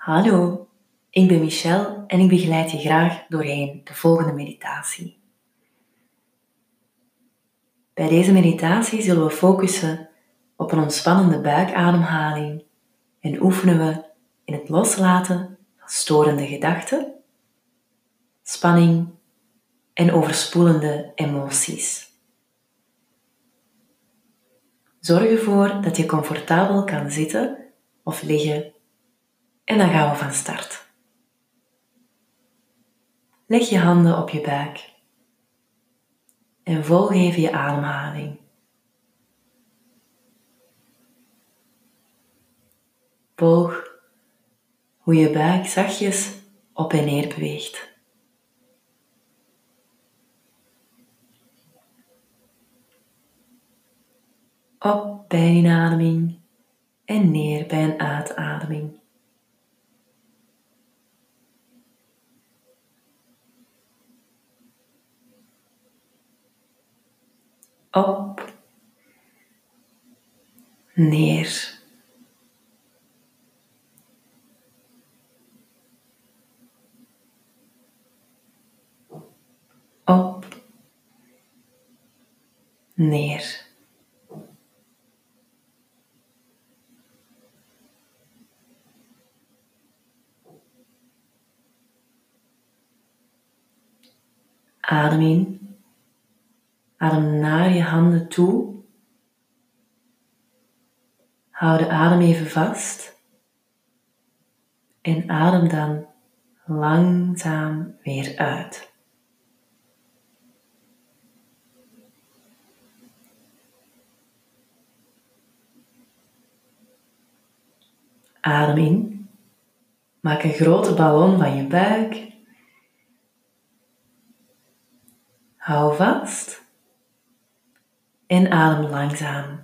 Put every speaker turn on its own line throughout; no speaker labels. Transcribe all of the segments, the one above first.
Hallo, ik ben Michelle en ik begeleid je graag doorheen de volgende meditatie. Bij deze meditatie zullen we focussen op een ontspannende buikademhaling en oefenen we in het loslaten van storende gedachten, spanning en overspoelende emoties. Zorg ervoor dat je comfortabel kan zitten of liggen en dan gaan we van start. Leg je handen op je buik en volg even je ademhaling. Volg hoe je buik zachtjes op en neer beweegt. Op bij inademing en neer bij een uitademing. Op, neer. Op, neer. Adem in. Adem naar je handen toe. Hou de adem even vast. En adem dan langzaam weer uit. Adem in. Maak een grote ballon van je buik. Hou vast en adem langzaam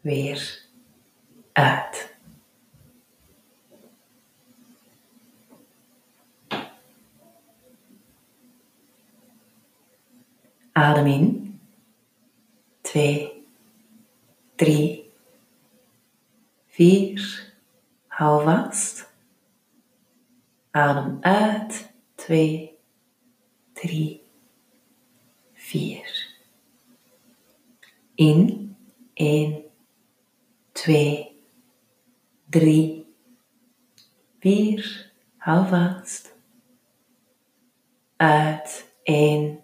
weer uit. Adem in. Twee, drie, vier. Hou vast. Adem uit. Twee, drie, vier. In 1, 2, 3, 4. Hou vast. Uit 1,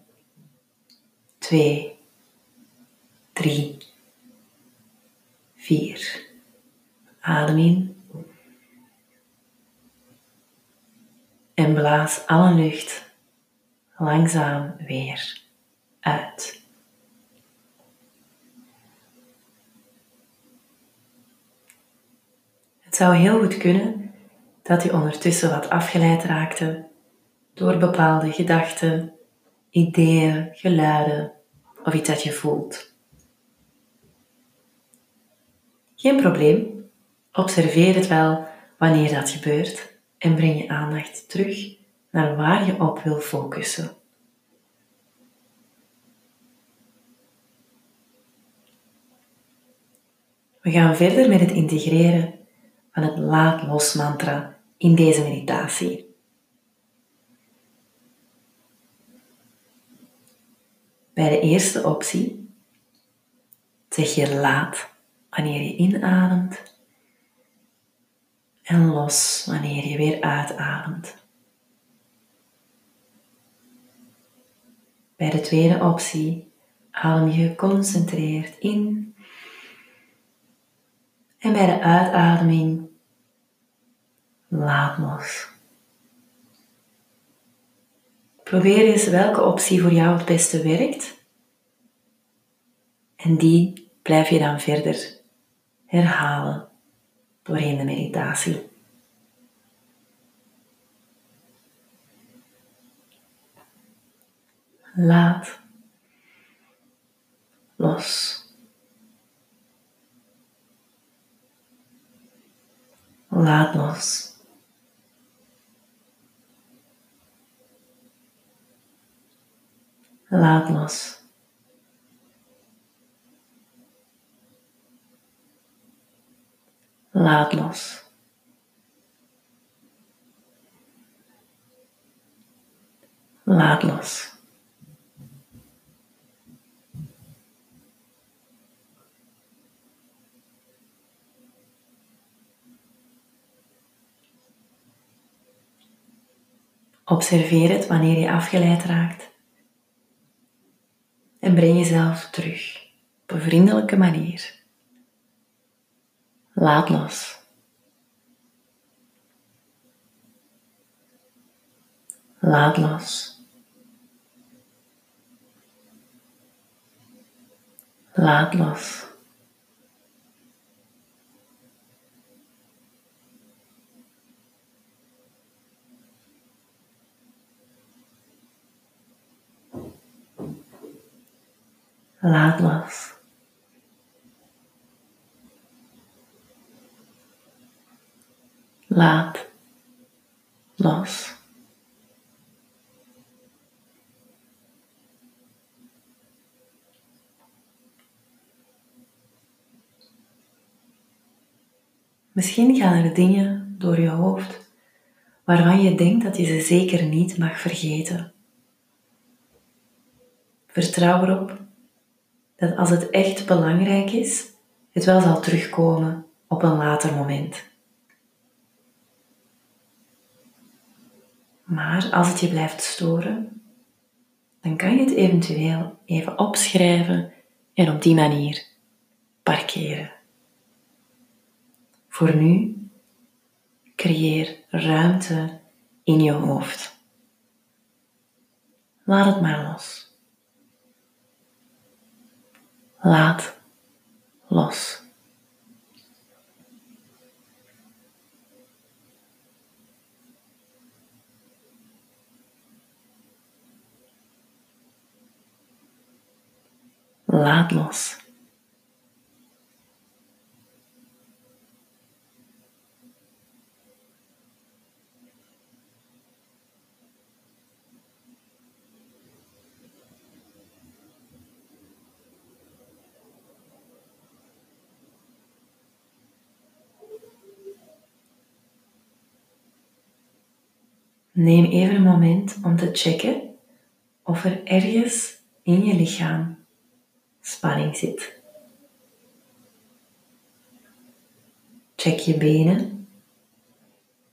2, 3, 4. Adem in. En blaas alle lucht langzaam weer uit. Het zou heel goed kunnen dat je ondertussen wat afgeleid raakte door bepaalde gedachten, ideeën, geluiden of iets dat je voelt. Geen probleem, observeer het wel wanneer dat gebeurt en breng je aandacht terug naar waar je op wil focussen. We gaan verder met het integreren van het laat los mantra in deze meditatie. Bij de eerste optie zeg je laat wanneer je inademt en los wanneer je weer uitademt. Bij de tweede optie adem je geconcentreerd in en bij de uitademing laat los. Probeer eens welke optie voor jou het beste werkt. En die blijf je dan verder herhalen doorheen de meditatie. Laat los. lados. lados. Lados. Lados. Observeer het wanneer je afgeleid raakt. En breng jezelf terug op een vriendelijke manier. Laat los. Laat los. Laat los. Laat los. Laat los. Misschien gaan er dingen door je hoofd waarvan je denkt dat je ze zeker niet mag vergeten. Vertrouw erop dat als het echt belangrijk is, het wel zal terugkomen op een later moment. Maar als het je blijft storen, dan kan je het eventueel even opschrijven en op die manier parkeren. Voor nu, creëer ruimte in je hoofd. Laat het maar los. Laat los. Laat los. Neem even een moment om te checken of er ergens in je lichaam spanning zit. Check je benen,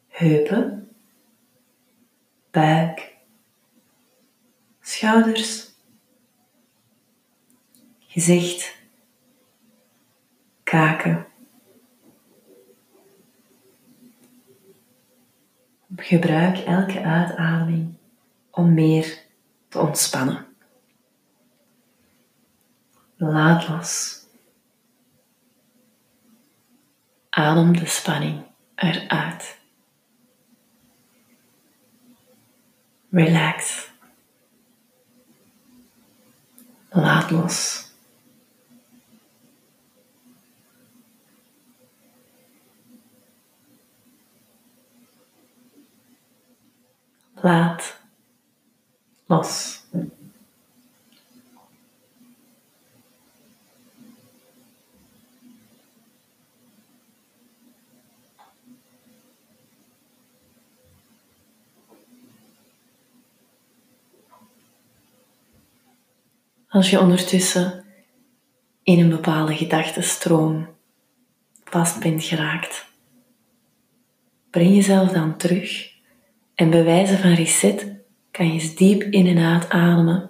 heupen, buik, schouders, gezicht, kaken. Gebruik elke uitademing om meer te ontspannen. Laat los. Adem de spanning eruit. Relax. Laat los. Laat los. Als je ondertussen in een bepaalde gedachtenstroom vast bent geraakt, breng jezelf dan terug en bij wijze van reset kan je eens diep in en uit ademen.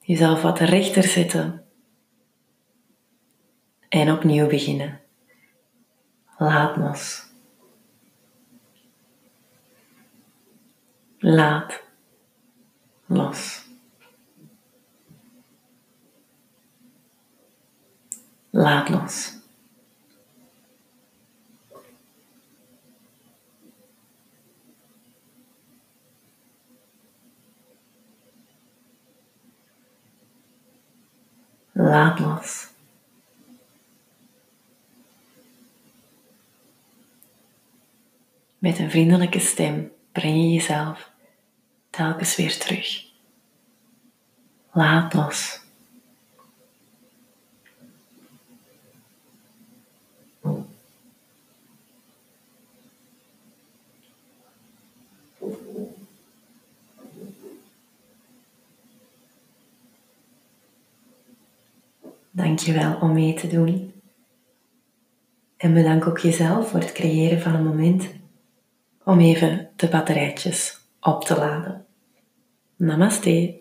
Jezelf wat rechter zetten. En opnieuw beginnen. Laat los. Laat los. Laat los. Laat los. Met een vriendelijke stem breng je jezelf telkens weer terug. Laat los. Dankjewel om mee te doen. En bedank ook jezelf voor het creëren van een moment om even de batterijtjes op te laden. Namaste.